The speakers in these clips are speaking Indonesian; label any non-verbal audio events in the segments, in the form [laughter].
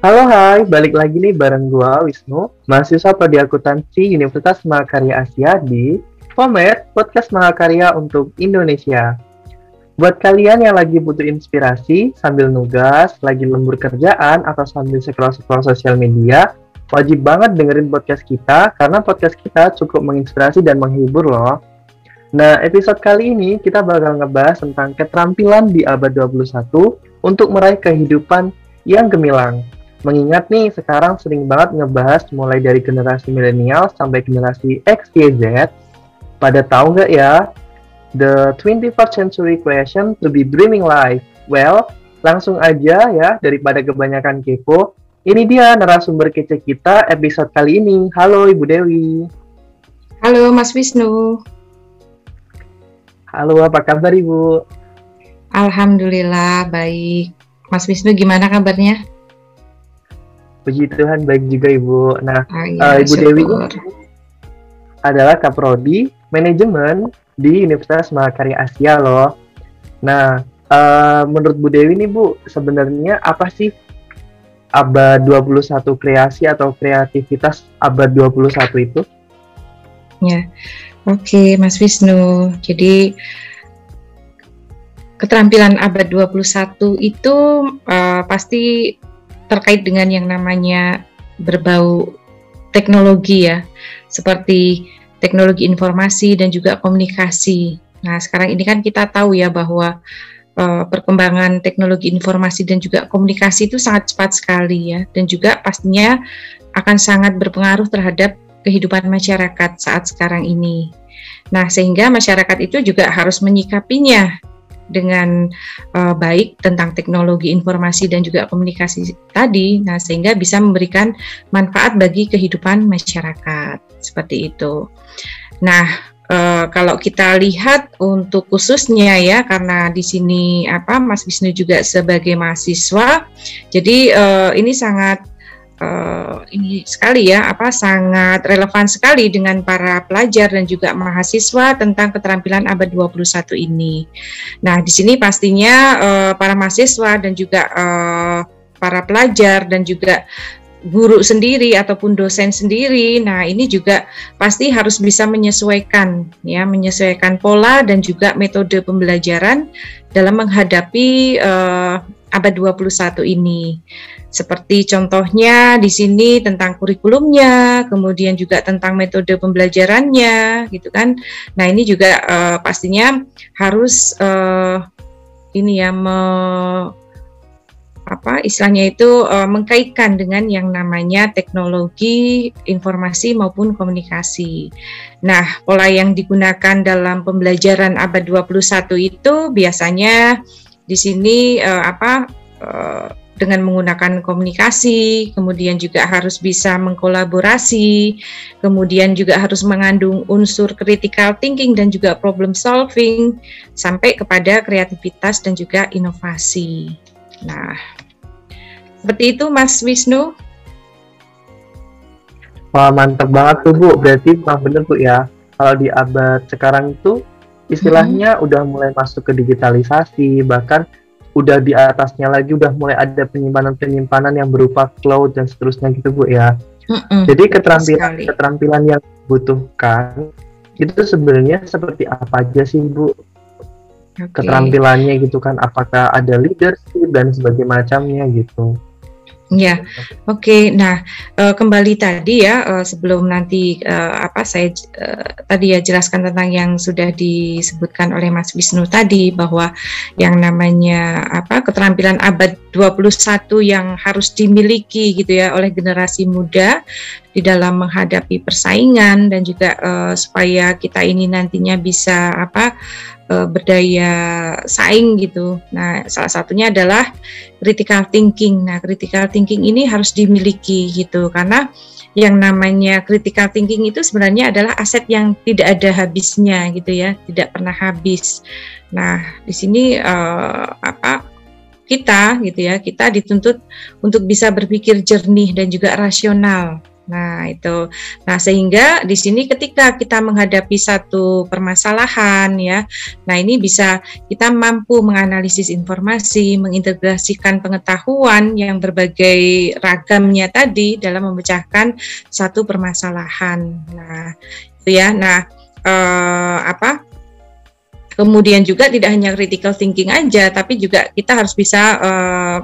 Halo hai, balik lagi nih bareng gua Wisnu, mahasiswa prodi akuntansi Universitas Mahakarya Asia di FOMED, Podcast Mahakarya untuk Indonesia. Buat kalian yang lagi butuh inspirasi sambil nugas, lagi lembur kerjaan, atau sambil scroll-scroll sosial media, wajib banget dengerin podcast kita karena podcast kita cukup menginspirasi dan menghibur loh. Nah, episode kali ini kita bakal ngebahas tentang keterampilan di abad 21 untuk meraih kehidupan yang gemilang. Mengingat nih sekarang sering banget ngebahas mulai dari generasi milenial sampai generasi X, Y, Z. Pada tahu nggak ya, the 21st century question to be dreaming life? Well, langsung aja ya daripada kebanyakan kepo. Ini dia narasumber kece kita episode kali ini. Halo Ibu Dewi. Halo Mas Wisnu. Halo, apa kabar Ibu? Alhamdulillah baik. Mas Wisnu gimana kabarnya? Puji Tuhan baik juga Ibu. Nah, oh, iya, uh, Ibu syukur. Dewi adalah kaprodi manajemen di Universitas Mahakarya Asia loh. Nah, uh, menurut Bu Dewi nih Bu, sebenarnya apa sih abad 21 kreasi atau kreativitas abad 21 itu? Ya. Oke, Mas Wisnu. Jadi keterampilan abad 21 itu uh, pasti terkait dengan yang namanya berbau teknologi ya, seperti teknologi informasi dan juga komunikasi. Nah, sekarang ini kan kita tahu ya bahwa uh, perkembangan teknologi informasi dan juga komunikasi itu sangat cepat sekali ya, dan juga pastinya akan sangat berpengaruh terhadap kehidupan masyarakat saat sekarang ini. Nah, sehingga masyarakat itu juga harus menyikapinya dengan uh, baik tentang teknologi informasi dan juga komunikasi tadi, nah sehingga bisa memberikan manfaat bagi kehidupan masyarakat. Seperti itu. Nah, uh, kalau kita lihat untuk khususnya ya, karena di sini apa Mas Wisnu juga sebagai mahasiswa, jadi uh, ini sangat uh, ini sekali ya apa sangat relevan sekali dengan para pelajar dan juga mahasiswa tentang keterampilan abad 21 ini. Nah, di sini pastinya uh, para mahasiswa dan juga uh, para pelajar dan juga guru sendiri ataupun dosen sendiri. Nah, ini juga pasti harus bisa menyesuaikan ya, menyesuaikan pola dan juga metode pembelajaran dalam menghadapi uh, abad 21 ini. Seperti contohnya di sini tentang kurikulumnya, kemudian juga tentang metode pembelajarannya, gitu kan. Nah ini juga uh, pastinya harus uh, ini ya me, apa istilahnya itu uh, mengkaitkan dengan yang namanya teknologi informasi maupun komunikasi. Nah, pola yang digunakan dalam pembelajaran abad 21 itu biasanya di sini uh, apa uh, dengan menggunakan komunikasi, kemudian juga harus bisa mengkolaborasi, kemudian juga harus mengandung unsur critical thinking dan juga problem solving sampai kepada kreativitas dan juga inovasi. Nah, seperti itu Mas Wisnu. Wah mantap banget tuh Bu, berarti mah bener Bu ya. Kalau di abad sekarang itu istilahnya hmm. udah mulai masuk ke digitalisasi, bahkan udah di atasnya lagi udah mulai ada penyimpanan-penyimpanan yang berupa cloud dan seterusnya gitu Bu ya. Mm-mm, Jadi keterampilan sekali. keterampilan yang dibutuhkan itu sebenarnya seperti apa aja sih Bu? Okay. Keterampilannya gitu kan apakah ada leadership dan sebagainya macamnya gitu. Ya, oke. Okay. Nah, uh, kembali tadi ya uh, sebelum nanti uh, apa saya uh, tadi ya jelaskan tentang yang sudah disebutkan oleh Mas Wisnu tadi bahwa yang namanya apa keterampilan abad 21 yang harus dimiliki gitu ya oleh generasi muda di dalam menghadapi persaingan dan juga uh, supaya kita ini nantinya bisa apa uh, berdaya saing gitu. Nah, salah satunya adalah critical thinking. Nah, critical thinking ini harus dimiliki gitu karena yang namanya critical thinking itu sebenarnya adalah aset yang tidak ada habisnya gitu ya, tidak pernah habis. Nah, di sini uh, apa kita gitu ya, kita dituntut untuk bisa berpikir jernih dan juga rasional Nah, itu. Nah, sehingga di sini ketika kita menghadapi satu permasalahan ya. Nah, ini bisa kita mampu menganalisis informasi, mengintegrasikan pengetahuan yang berbagai ragamnya tadi dalam memecahkan satu permasalahan. Nah, itu ya. Nah, eh, apa? Kemudian juga tidak hanya critical thinking aja, tapi juga kita harus bisa uh,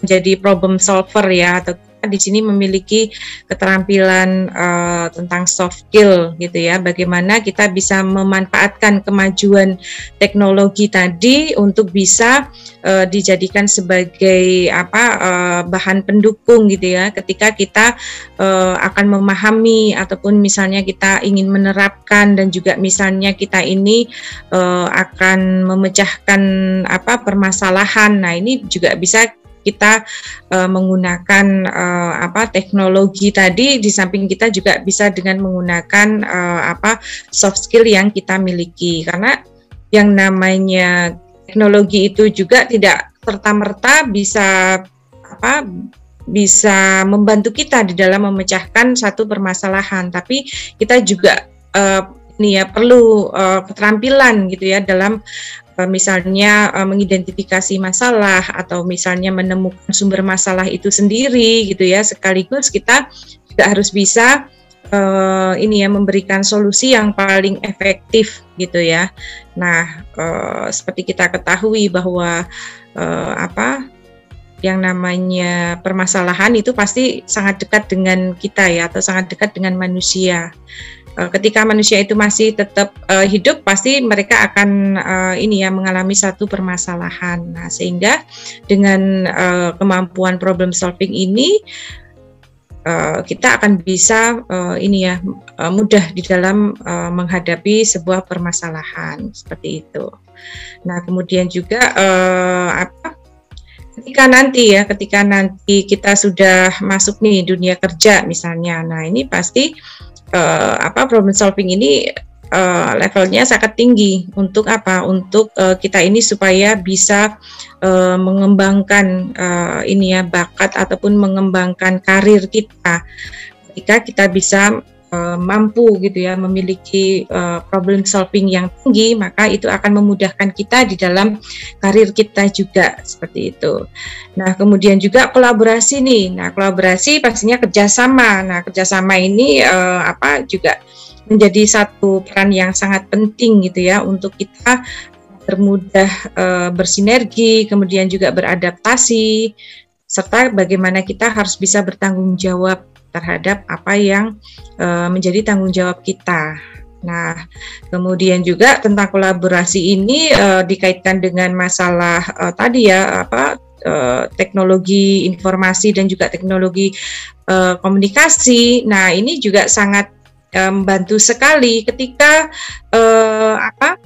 menjadi problem solver ya atau di sini memiliki keterampilan uh, tentang soft skill gitu ya. Bagaimana kita bisa memanfaatkan kemajuan teknologi tadi untuk bisa uh, dijadikan sebagai apa uh, bahan pendukung gitu ya. Ketika kita uh, akan memahami ataupun misalnya kita ingin menerapkan dan juga misalnya kita ini uh, akan memecahkan apa permasalahan. Nah, ini juga bisa kita uh, menggunakan uh, apa teknologi tadi di samping kita juga bisa dengan menggunakan uh, apa soft skill yang kita miliki. Karena yang namanya teknologi itu juga tidak serta merta bisa apa bisa membantu kita di dalam memecahkan satu permasalahan. Tapi kita juga uh, ini ya perlu uh, keterampilan gitu ya dalam misalnya uh, mengidentifikasi masalah atau misalnya menemukan sumber masalah itu sendiri gitu ya sekaligus kita juga harus bisa uh, ini ya memberikan solusi yang paling efektif gitu ya. Nah, seperti kita ketahui bahwa apa yang namanya permasalahan itu pasti sangat dekat dengan kita ya atau sangat dekat dengan manusia. Eh, ketika manusia itu masih tetap uh, hidup pasti mereka akan uh, ini ya mengalami satu permasalahan. Nah, sehingga dengan uh, kemampuan problem solving ini uh, kita akan bisa uh, ini ya uh, mudah di dalam uh, menghadapi sebuah permasalahan seperti itu. Nah, kemudian juga uh, apa ketika nanti ya ketika nanti kita sudah masuk nih dunia kerja misalnya. Nah, ini pasti apa problem solving ini uh, levelnya sangat tinggi untuk apa? Untuk uh, kita ini supaya bisa uh, mengembangkan uh, ini ya bakat ataupun mengembangkan karir kita. Ketika kita bisa uh, mampu gitu ya memiliki uh, problem solving yang tinggi maka itu akan memudahkan kita di dalam karir kita juga seperti itu. Nah kemudian juga kolaborasi nih. Nah kolaborasi pastinya kerjasama. Nah kerjasama ini uh, apa juga menjadi satu peran yang sangat penting gitu ya untuk kita bermudah uh, bersinergi, kemudian juga beradaptasi, serta bagaimana kita harus bisa bertanggung jawab terhadap apa yang uh, menjadi tanggung jawab kita. Nah, kemudian juga tentang kolaborasi ini uh, dikaitkan dengan masalah uh, tadi ya apa teknologi informasi dan juga teknologi komunikasi. Nah, ini juga sangat membantu sekali ketika apa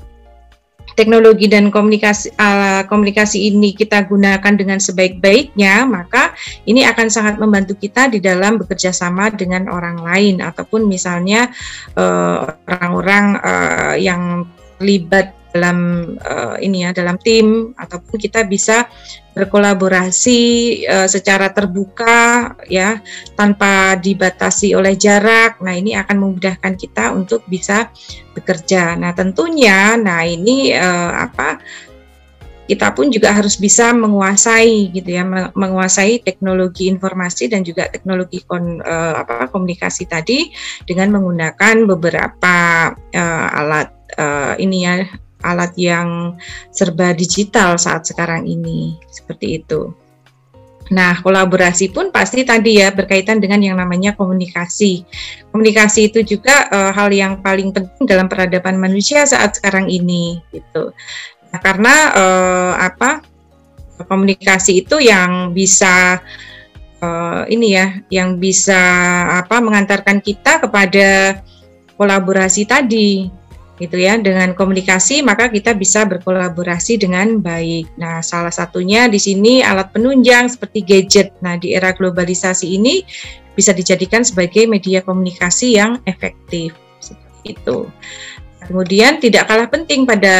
teknologi dan komunikasi uh, komunikasi ini kita gunakan dengan sebaik-baiknya, maka ini akan sangat membantu kita di dalam bekerja sama dengan orang lain. Ataupun misalnya eh, orang-orang uh, uh, yang terlibat dalam uh, ini ya dalam tim ataupun kita bisa berkolaborasi uh, secara terbuka ya tanpa dibatasi oleh jarak. Nah, ini akan memudahkan kita untuk bisa bekerja. Nah, tentunya nah ini uh, apa kita pun juga harus bisa menguasai gitu ya menguasai teknologi informasi dan juga teknologi kon, uh, apa komunikasi tadi dengan menggunakan beberapa uh, alat uh, ini ya alat yang serba digital saat sekarang ini seperti itu. Nah, kolaborasi pun pasti tadi ya berkaitan dengan yang namanya komunikasi. Komunikasi itu juga e, hal yang paling penting dalam peradaban manusia saat sekarang ini gitu. Nah, karena e, apa? komunikasi itu yang bisa e, ini ya, yang bisa apa mengantarkan kita kepada kolaborasi tadi gitu ya dengan komunikasi maka kita bisa berkolaborasi dengan baik. Nah, salah satunya di sini alat penunjang seperti gadget. Nah, di era globalisasi ini bisa dijadikan sebagai media komunikasi yang efektif seperti itu. Kemudian tidak kalah penting pada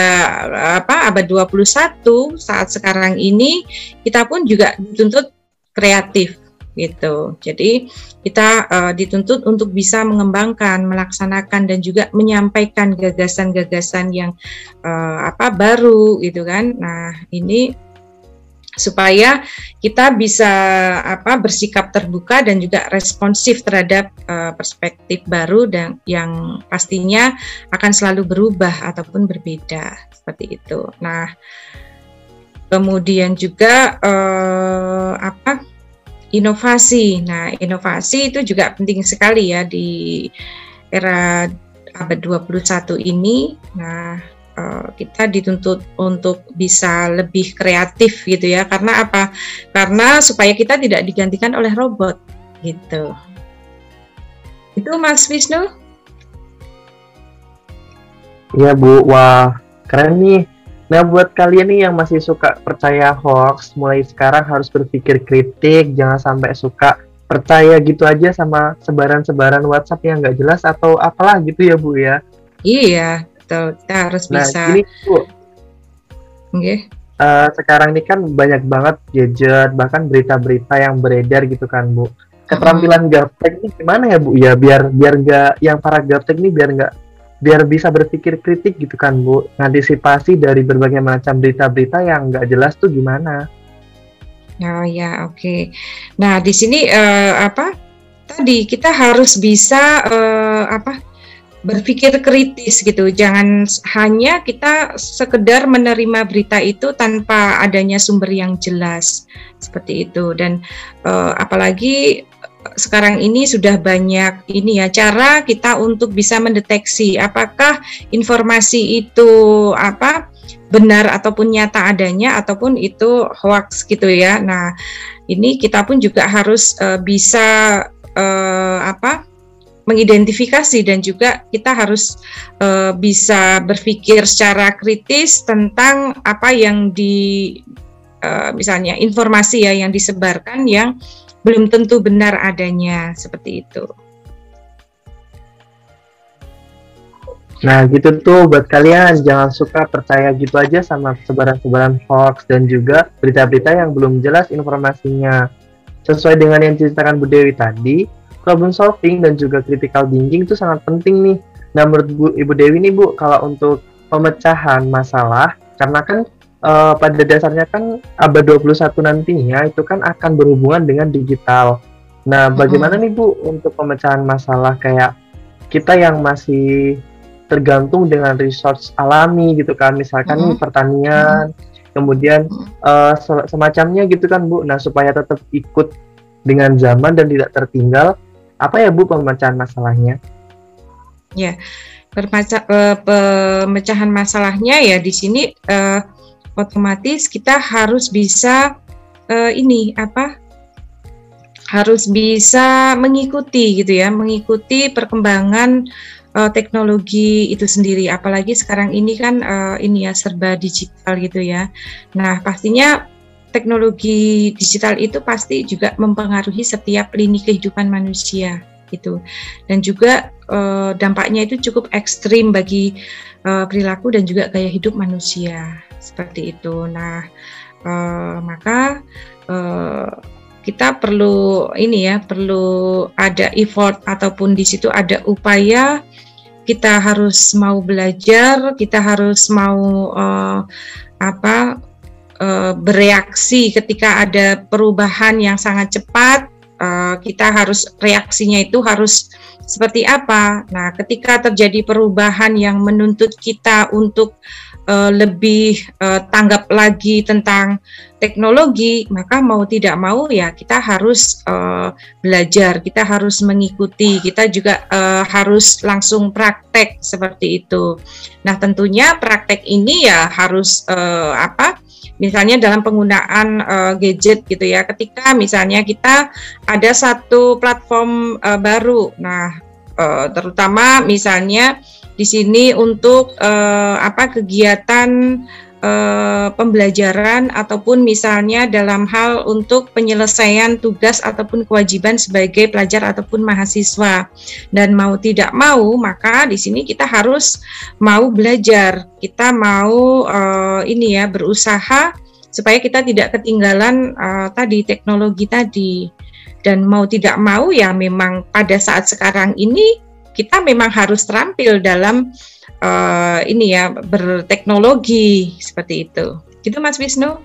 apa abad 21 saat sekarang ini kita pun juga dituntut kreatif gitu. Jadi kita uh, dituntut untuk bisa mengembangkan, melaksanakan dan juga menyampaikan gagasan-gagasan yang uh, apa baru gitu kan. Nah, ini supaya kita bisa apa bersikap terbuka dan juga responsif terhadap uh, perspektif baru dan yang pastinya akan selalu berubah ataupun berbeda seperti itu. Nah, kemudian juga uh, apa inovasi. Nah, inovasi itu juga penting sekali ya di era abad 21 ini. Nah, uh, kita dituntut untuk bisa lebih kreatif gitu ya. Karena apa? Karena supaya kita tidak digantikan oleh robot gitu. Itu Mas Wisnu? Iya Bu, wah keren nih Nah, buat kalian nih yang masih suka percaya hoax, mulai sekarang harus berpikir kritik, jangan sampai suka percaya gitu aja sama sebaran-sebaran WhatsApp yang nggak jelas atau apalah gitu ya Bu ya. Iya, betul. Kita harus nah, bisa. Ini Bu. Okay. Uh, eh, sekarang ini kan banyak banget gadget, bahkan berita-berita yang beredar gitu kan Bu. Keterampilan uh -huh. gaptek ini gimana ya Bu ya biar biar nggak yang para gaptek ini biar nggak biar bisa berpikir kritik gitu kan Bu. Ngantisipasi dari berbagai macam berita-berita yang nggak jelas tuh gimana? Oh ya oke. Okay. nah di sini uh, apa? Tadi kita harus bisa uh, apa? Berpikir kritis gitu. Jangan hanya kita sekedar menerima berita itu tanpa adanya sumber yang jelas. Seperti itu. Dan uh, apalagi sekarang ini sudah banyak ini ya cara kita untuk bisa mendeteksi apakah informasi itu apa benar ataupun nyata adanya ataupun itu hoax gitu ya. Nah, ini kita pun juga harus uh, bisa uh, apa mengidentifikasi dan juga kita harus uh, bisa berpikir secara kritis tentang apa yang di uh, misalnya informasi ya yang disebarkan yang belum tentu benar adanya seperti itu. Nah gitu tuh buat kalian jangan suka percaya gitu aja sama sebaran-sebaran hoax dan juga berita-berita yang belum jelas informasinya. Sesuai dengan yang diceritakan Bu Dewi tadi, problem solving dan juga critical thinking itu sangat penting nih. Nah menurut Bu, Ibu Dewi nih Bu, kalau untuk pemecahan masalah, karena kan uh, pada dasarnya kan abad 21 nantinya itu kan akan berhubungan dengan digital. Nah, bagaimana mm -hmm. nih Bu untuk pemecahan masalah kayak kita yang masih tergantung dengan resource alami gitu kan, misalkan mm -hmm. pertanian, mm -hmm. kemudian uh, semacamnya gitu kan Bu. Nah, supaya tetap ikut dengan zaman dan tidak tertinggal, apa ya Bu pemecahan masalahnya? Ya, uh, pemecahan masalahnya ya di sini uh, otomatis kita harus bisa uh, ini apa harus bisa mengikuti gitu ya mengikuti perkembangan uh, teknologi itu sendiri. Apalagi sekarang ini kan uh, ini ya serba digital gitu ya. Nah pastinya teknologi digital itu pasti juga mempengaruhi setiap lini kehidupan manusia gitu. Dan juga uh, dampaknya itu cukup ekstrim bagi uh, perilaku dan juga gaya hidup manusia seperti itu. Nah, uh, maka uh, kita perlu ini ya, perlu ada effort ataupun di situ ada upaya kita harus mau belajar, kita harus mau uh, apa uh, bereaksi ketika ada perubahan yang sangat cepat. Uh, kita harus reaksinya itu harus seperti apa. Nah, ketika terjadi perubahan yang menuntut kita untuk uh, lebih uh, tanggap lagi tentang teknologi, maka mau tidak mau ya kita harus uh, belajar, kita harus mengikuti, kita juga uh, harus langsung praktek seperti itu. Nah tentunya praktek ini ya harus uh, apa? Misalnya dalam penggunaan uh, gadget gitu ya, ketika misalnya kita ada satu platform uh, baru, nah uh, terutama misalnya di sini untuk uh, apa kegiatan uh, pembelajaran ataupun misalnya dalam hal untuk penyelesaian tugas ataupun kewajiban sebagai pelajar ataupun mahasiswa. Dan mau tidak mau maka di sini kita harus mau belajar. Kita mau uh, ini ya berusaha supaya kita tidak ketinggalan uh, tadi teknologi tadi. Dan mau tidak mau ya memang pada saat sekarang ini kita memang harus terampil dalam uh, ini ya berteknologi seperti itu. Gitu Mas Wisnu?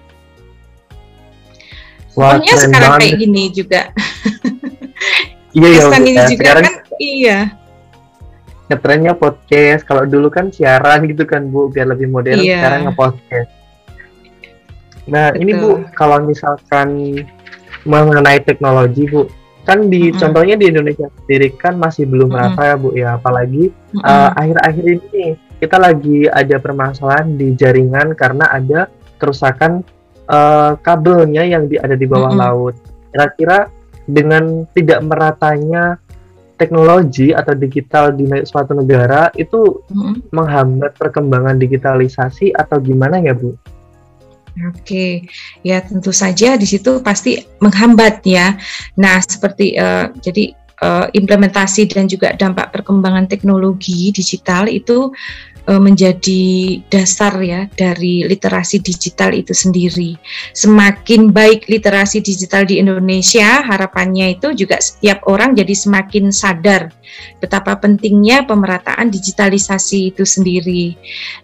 Pokoknya sekarang banget. kayak gini juga. [laughs] iya iya. ini ya, juga sekarang, kan iya. Ngetrennya podcast. Kalau dulu kan siaran gitu kan Bu, biar lebih modern. Iya. Sekarang nge-podcast. Nah, Betul. ini Bu, kalau misalkan mengenai teknologi Bu, kan di mm -hmm. contohnya di Indonesia sendiri kan masih belum merata mm -hmm. ya Bu ya, apalagi mm -hmm. uh, akhir-akhir ini kita lagi ada permasalahan di jaringan karena ada kerusakan uh, kabelnya yang di, ada di bawah mm -hmm. laut. Kira-kira dengan tidak meratanya teknologi atau digital di suatu negara itu mm -hmm. menghambat perkembangan digitalisasi atau gimana ya Bu? Oke, ya tentu saja di situ pasti menghambat ya. Nah, seperti uh, jadi uh, implementasi dan juga dampak perkembangan teknologi digital itu menjadi dasar ya dari literasi digital itu sendiri. Semakin baik literasi digital di Indonesia, harapannya itu juga setiap orang jadi semakin sadar betapa pentingnya pemerataan digitalisasi itu sendiri.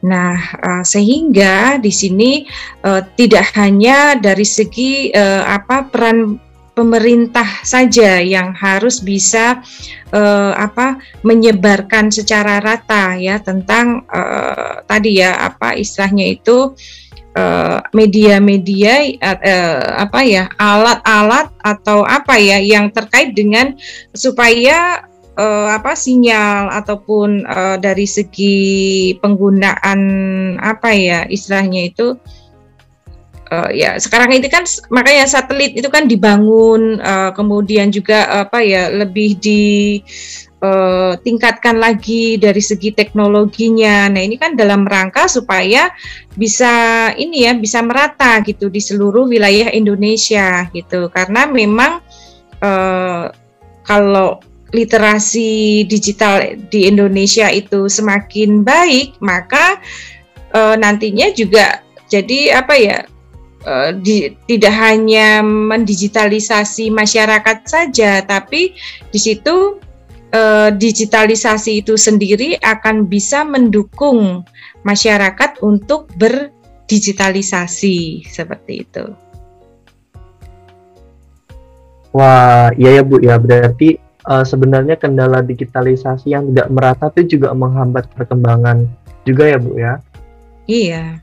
Nah, uh, sehingga di sini uh, tidak hanya dari segi apa peran pemerintah saja yang harus bisa uh, apa menyebarkan secara rata ya tentang uh, tadi ya apa istilahnya itu eh, media-media uh, uh, apa ya alat-alat atau apa ya yang terkait dengan supaya uh, apa sinyal ataupun uh, dari segi penggunaan apa ya istilahnya itu uh, ya sekarang ini kan makanya satelit itu kan dibangun uh, kemudian juga apa ya lebih di uh, lagi dari segi teknologinya. Nah, ini kan dalam rangka supaya bisa ini ya bisa merata gitu di seluruh wilayah Indonesia gitu. Karena memang uh, kalau literasi digital di Indonesia itu semakin baik, maka uh, nantinya juga jadi apa ya uh, di, tidak hanya mendigitalisasi masyarakat saja, tapi di situ uh, digitalisasi itu sendiri akan bisa mendukung masyarakat untuk berdigitalisasi seperti itu. Wah, iya ya Bu ya, berarti uh, sebenarnya kendala digitalisasi yang tidak merata itu juga menghambat perkembangan juga ya Bu ya. Iya.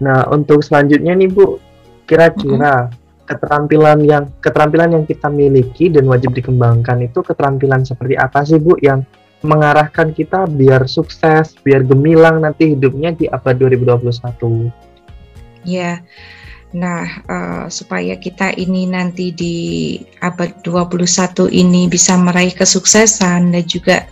Nah, untuk selanjutnya nih Bu, kira-kira mm-hmm. keterampilan yang keterampilan yang kita miliki dan wajib dikembangkan itu keterampilan seperti apa sih Bu yang mengarahkan kita biar sukses, biar gemilang nanti hidupnya di abad 2021? Ya. Nah, uh, supaya kita ini nanti di abad 21 ini bisa meraih kesuksesan dan juga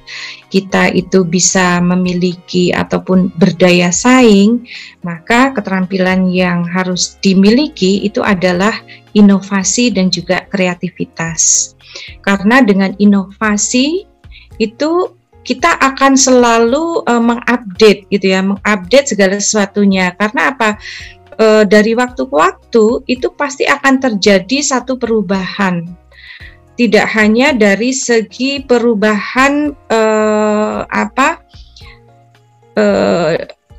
kita itu bisa memiliki ataupun berdaya saing, maka keterampilan yang harus dimiliki itu adalah inovasi dan juga kreativitas. Karena dengan inovasi itu kita akan selalu uh, mengupdate gitu ya, mengupdate segala sesuatunya. Karena apa? E, dari waktu ke waktu itu pasti akan terjadi satu perubahan. Tidak hanya dari segi perubahan e, apa e,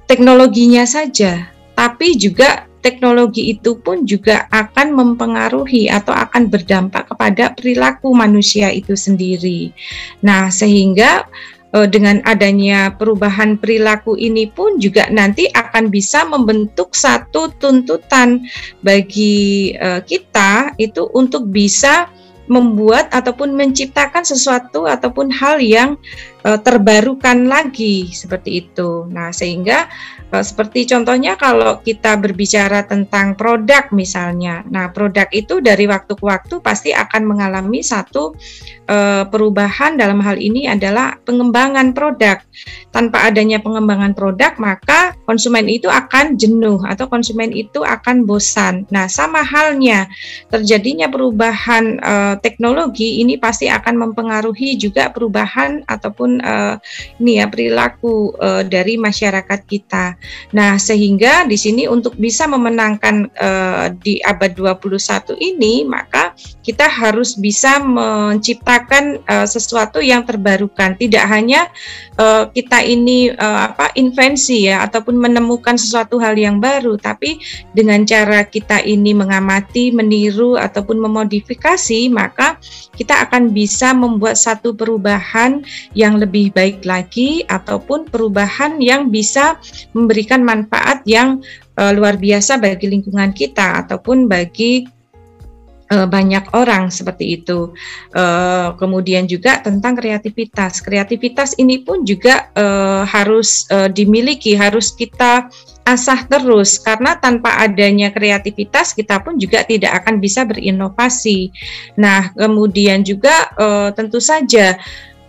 teknologinya saja, tapi juga teknologi itu pun juga akan mempengaruhi atau akan berdampak kepada perilaku manusia itu sendiri. Nah, sehingga dengan adanya perubahan perilaku ini pun juga nanti akan bisa membentuk satu tuntutan bagi uh, kita itu untuk bisa membuat ataupun menciptakan sesuatu ataupun hal yang uh, terbarukan lagi seperti itu. Nah, sehingga uh, seperti contohnya kalau kita berbicara tentang produk misalnya. Nah, produk itu dari waktu ke waktu pasti akan mengalami satu uh, perubahan dalam hal ini adalah pengembangan produk. Tanpa adanya pengembangan produk, maka konsumen itu akan jenuh atau konsumen itu akan bosan. Nah, sama halnya terjadinya perubahan teknologi ini pasti akan mempengaruhi juga perubahan ataupun uh, ini ya perilaku uh, dari masyarakat kita. Nah, sehingga di sini untuk bisa memenangkan uh, di abad 21 ini, maka kita harus bisa menciptakan uh, sesuatu yang terbarukan. Tidak hanya uh, kita ini uh, apa invensi ya ataupun menemukan sesuatu hal yang baru, tapi dengan cara kita ini mengamati, meniru ataupun memodifikasi, maka kita akan bisa membuat satu perubahan yang lebih baik lagi ataupun perubahan yang bisa memberikan manfaat yang uh, luar biasa bagi lingkungan kita ataupun bagi uh, banyak orang seperti itu. Uh, kemudian juga tentang kreativitas. Kreativitas ini pun juga harus dimiliki, harus kita asah terus karena tanpa adanya kreativitas kita pun juga tidak akan bisa berinovasi. Nah, kemudian juga tentu saja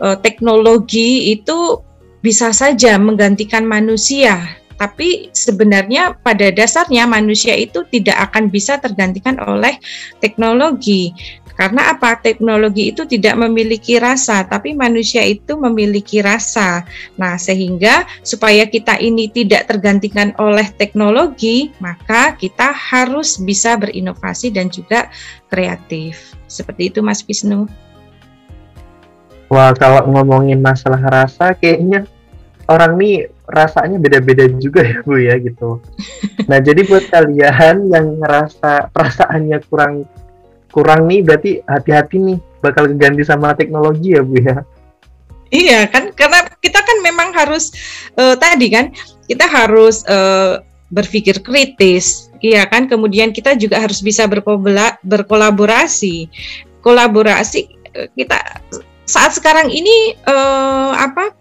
uh, teknologi itu bisa saja menggantikan manusia tapi sebenarnya pada dasarnya manusia itu tidak akan bisa tergantikan oleh teknologi. Karena apa? Teknologi itu tidak memiliki rasa, tapi manusia itu memiliki rasa. Nah, sehingga supaya kita ini tidak tergantikan oleh teknologi, maka kita harus bisa berinovasi dan juga kreatif. Seperti itu, Mas Wisnu. Wah, kalau ngomongin masalah rasa, kayaknya orang nih rasanya beda-beda juga ya Bu ya gitu. Nah jadi buat kalian yang ngerasa perasaannya kurang kurang nih berarti hati-hati nih bakal diganti sama teknologi ya Bu ya. Iya kan karena kita kan memang harus uh, tadi kan kita harus uh, berpikir kritis, iya kan. Kemudian kita juga harus bisa berkolaborasi. Kolaborasi uh, kita saat sekarang ini uh, apa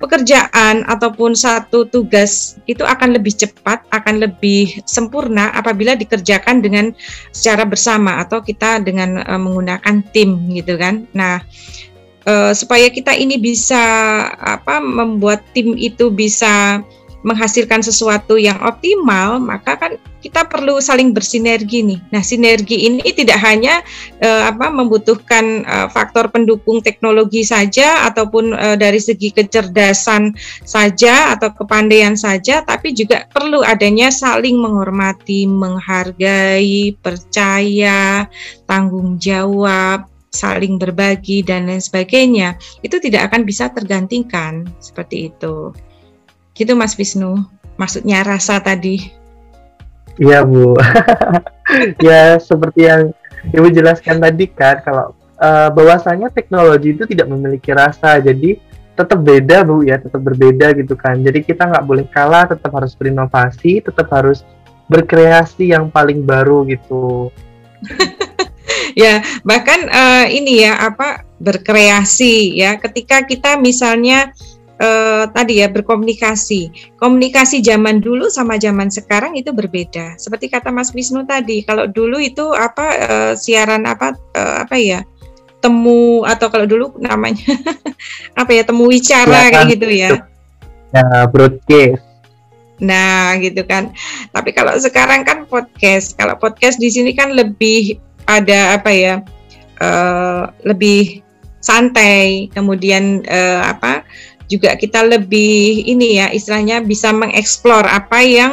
pekerjaan ataupun satu tugas itu akan lebih cepat, akan lebih sempurna apabila dikerjakan dengan secara bersama atau kita dengan uh, menggunakan tim gitu kan. Nah, uh, supaya kita ini bisa apa membuat tim itu bisa menghasilkan sesuatu yang optimal, maka kan kita perlu saling bersinergi nih. Nah, sinergi ini tidak hanya uh, apa membutuhkan uh, faktor pendukung teknologi saja ataupun uh, dari segi kecerdasan saja atau kepandaian saja, tapi juga perlu adanya saling menghormati, menghargai, percaya, tanggung jawab, saling berbagi dan lain sebagainya. Itu tidak akan bisa tergantikan seperti itu. Gitu Mas Wisnu, maksudnya rasa tadi. Iya Bu, [laughs] ya seperti yang Ibu jelaskan tadi kan, kalau uh, bahwasanya teknologi itu tidak memiliki rasa, jadi tetap beda Bu ya, tetap berbeda gitu kan. Jadi kita nggak boleh kalah, tetap harus berinovasi, tetap harus berkreasi yang paling baru gitu. [laughs] ya bahkan uh, ini ya apa berkreasi ya ketika kita misalnya uh, tadi ya berkomunikasi. Komunikasi zaman dulu sama zaman sekarang itu berbeda. Seperti kata Mas Wisnu tadi, kalau dulu itu apa uh, siaran apa uh, apa ya? temu atau kalau dulu namanya [laughs] apa ya temu wicara ya, kayak gitu ya. Ya, broadcast. Nah, gitu kan. Tapi kalau sekarang kan podcast. Kalau podcast di sini kan lebih ada apa ya? Uh, lebih santai, kemudian uh, apa? Juga kita lebih ini ya istilahnya bisa mengeksplor apa yang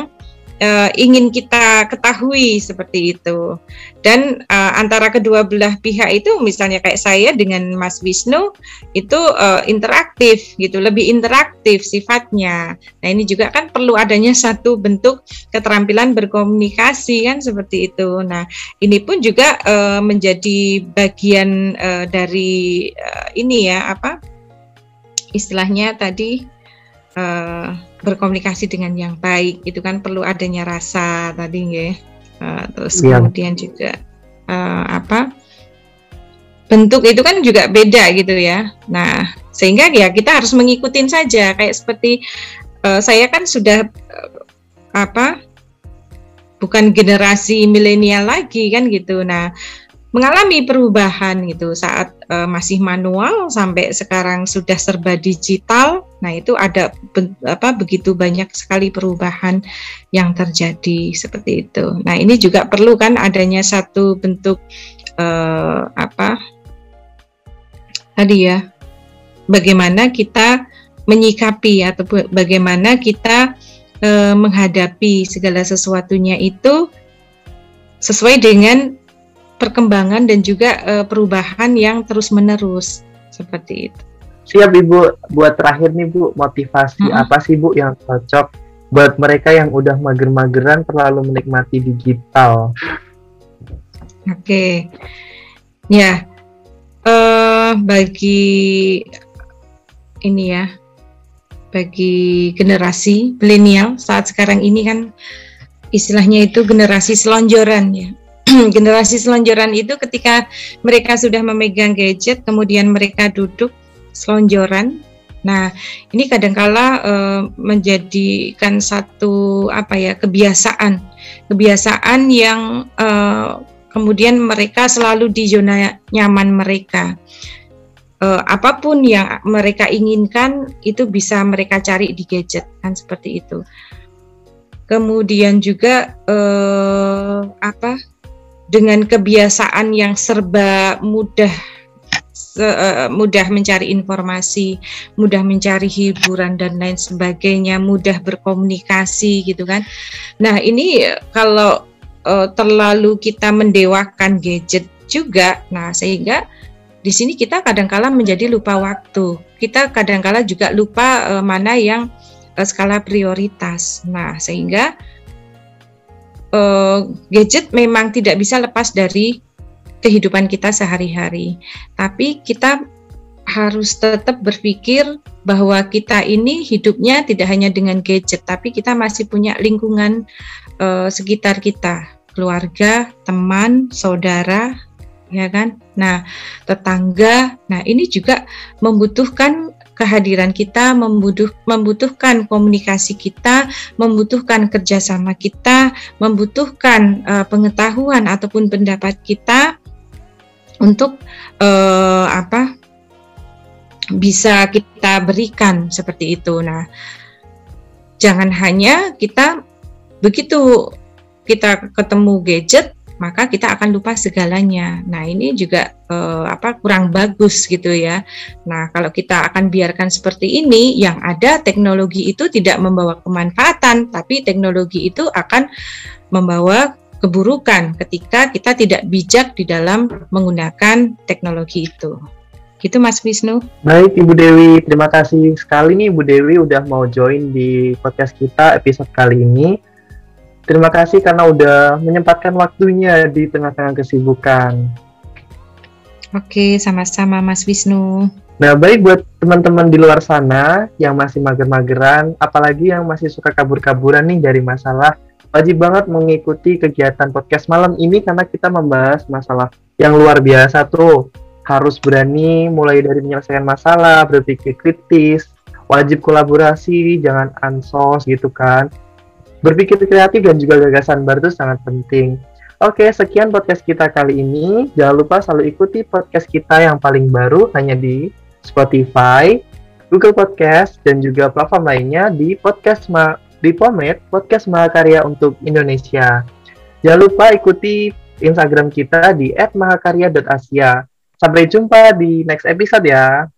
uh, ingin kita ketahui seperti itu. Dan uh, antara kedua belah pihak itu misalnya kayak saya dengan Mas Wisnu itu uh, interaktif gitu, lebih interaktif sifatnya. Nah, ini juga kan perlu adanya satu bentuk keterampilan berkomunikasi kan seperti itu. Nah, ini pun juga uh, menjadi bagian uh, dari uh, ini ya apa? Istilahnya tadi uh, berkomunikasi dengan yang baik itu kan perlu adanya rasa tadi ya uh, terus ya. kemudian juga uh, apa bentuk itu kan juga beda gitu ya. Nah sehingga ya kita harus mengikuti saja kayak seperti uh, saya kan sudah uh, apa bukan generasi milenial lagi kan gitu. Nah mengalami perubahan gitu saat uh, masih manual sampai sekarang sudah serba digital. Nah, itu ada be apa begitu banyak sekali perubahan yang terjadi seperti itu. Nah, ini juga perlu kan adanya satu bentuk uh, apa tadi ya bagaimana kita menyikapi atau bagaimana kita uh, menghadapi segala sesuatunya itu sesuai dengan perkembangan dan juga uh, perubahan yang terus-menerus seperti itu. Siap Ibu, buat terakhir nih Bu, motivasi hmm. apa sih Bu yang cocok buat mereka yang udah mager-mageran terlalu menikmati digital? Oke, okay. ya uh, bagi ini ya, bagi generasi milenial saat sekarang ini kan istilahnya itu generasi selonjoran ya [clears throat] generasi selonjoran itu ketika mereka sudah memegang gadget, kemudian mereka duduk selonjoran. Nah, ini kadangkala e, menjadikan satu apa ya kebiasaan, kebiasaan yang e, kemudian mereka selalu di zona nyaman mereka. E, apa pun yang mereka inginkan itu bisa mereka cari di gadget kan seperti itu. Kemudian juga eh, apa dengan kebiasaan yang serba mudah uh, mudah mencari informasi, mudah mencari hiburan dan lain sebagainya, mudah berkomunikasi gitu kan. Nah, ini kalau uh, terlalu kita mendewakan gadget juga, nah sehingga di sini kita kadangkala menjadi lupa waktu. Kita kadangkala juga lupa uh, mana yang uh, skala prioritas. Nah, sehingga uh, gadget memang tidak bisa lepas dari kehidupan kita sehari-hari. Tapi kita harus tetap berpikir bahwa kita ini hidupnya tidak hanya dengan gadget, tapi kita masih punya lingkungan uh, sekitar kita, keluarga, teman, saudara, ya kan? Nah, tetangga. Nah, ini juga membutuhkan kehadiran kita membutuh, membutuhkan komunikasi kita, membutuhkan kerjasama kita, membutuhkan uh, pengetahuan ataupun pendapat kita untuk uh, apa bisa kita berikan seperti itu. Nah, jangan hanya kita begitu kita ketemu gadget maka kita akan lupa segalanya. Nah, ini juga eh, apa kurang bagus gitu ya. Nah, kalau kita akan biarkan seperti ini, yang ada teknologi itu tidak membawa kemanfaatan, tapi teknologi itu akan membawa keburukan ketika kita tidak bijak di dalam menggunakan teknologi itu. Gitu Mas Wisnu. Baik Ibu Dewi, terima kasih sekali nih Ibu Dewi udah mau join di podcast kita episode kali ini. Terima kasih karena udah menyempatkan waktunya di tengah-tengah kesibukan. Oke, sama-sama Mas Wisnu. Nah, baik buat teman-teman di luar sana yang masih mager-mageran, apalagi yang masih suka kabur-kaburan nih dari masalah, wajib banget mengikuti kegiatan podcast malam ini karena kita membahas masalah yang luar biasa tuh. Harus berani mulai dari menyelesaikan masalah, berpikir kritis, wajib kolaborasi, jangan ansos gitu kan Berpikir kreatif dan juga gagasan baru itu sangat penting. Oke, sekian podcast kita kali ini. Jangan lupa selalu ikuti podcast kita yang paling baru hanya di Spotify, Google Podcast, dan juga platform lainnya di podcast Ma di Pomet Podcast Mahakarya untuk Indonesia. Jangan lupa ikuti Instagram kita di @mahakarya.asia. Sampai jumpa di next episode ya.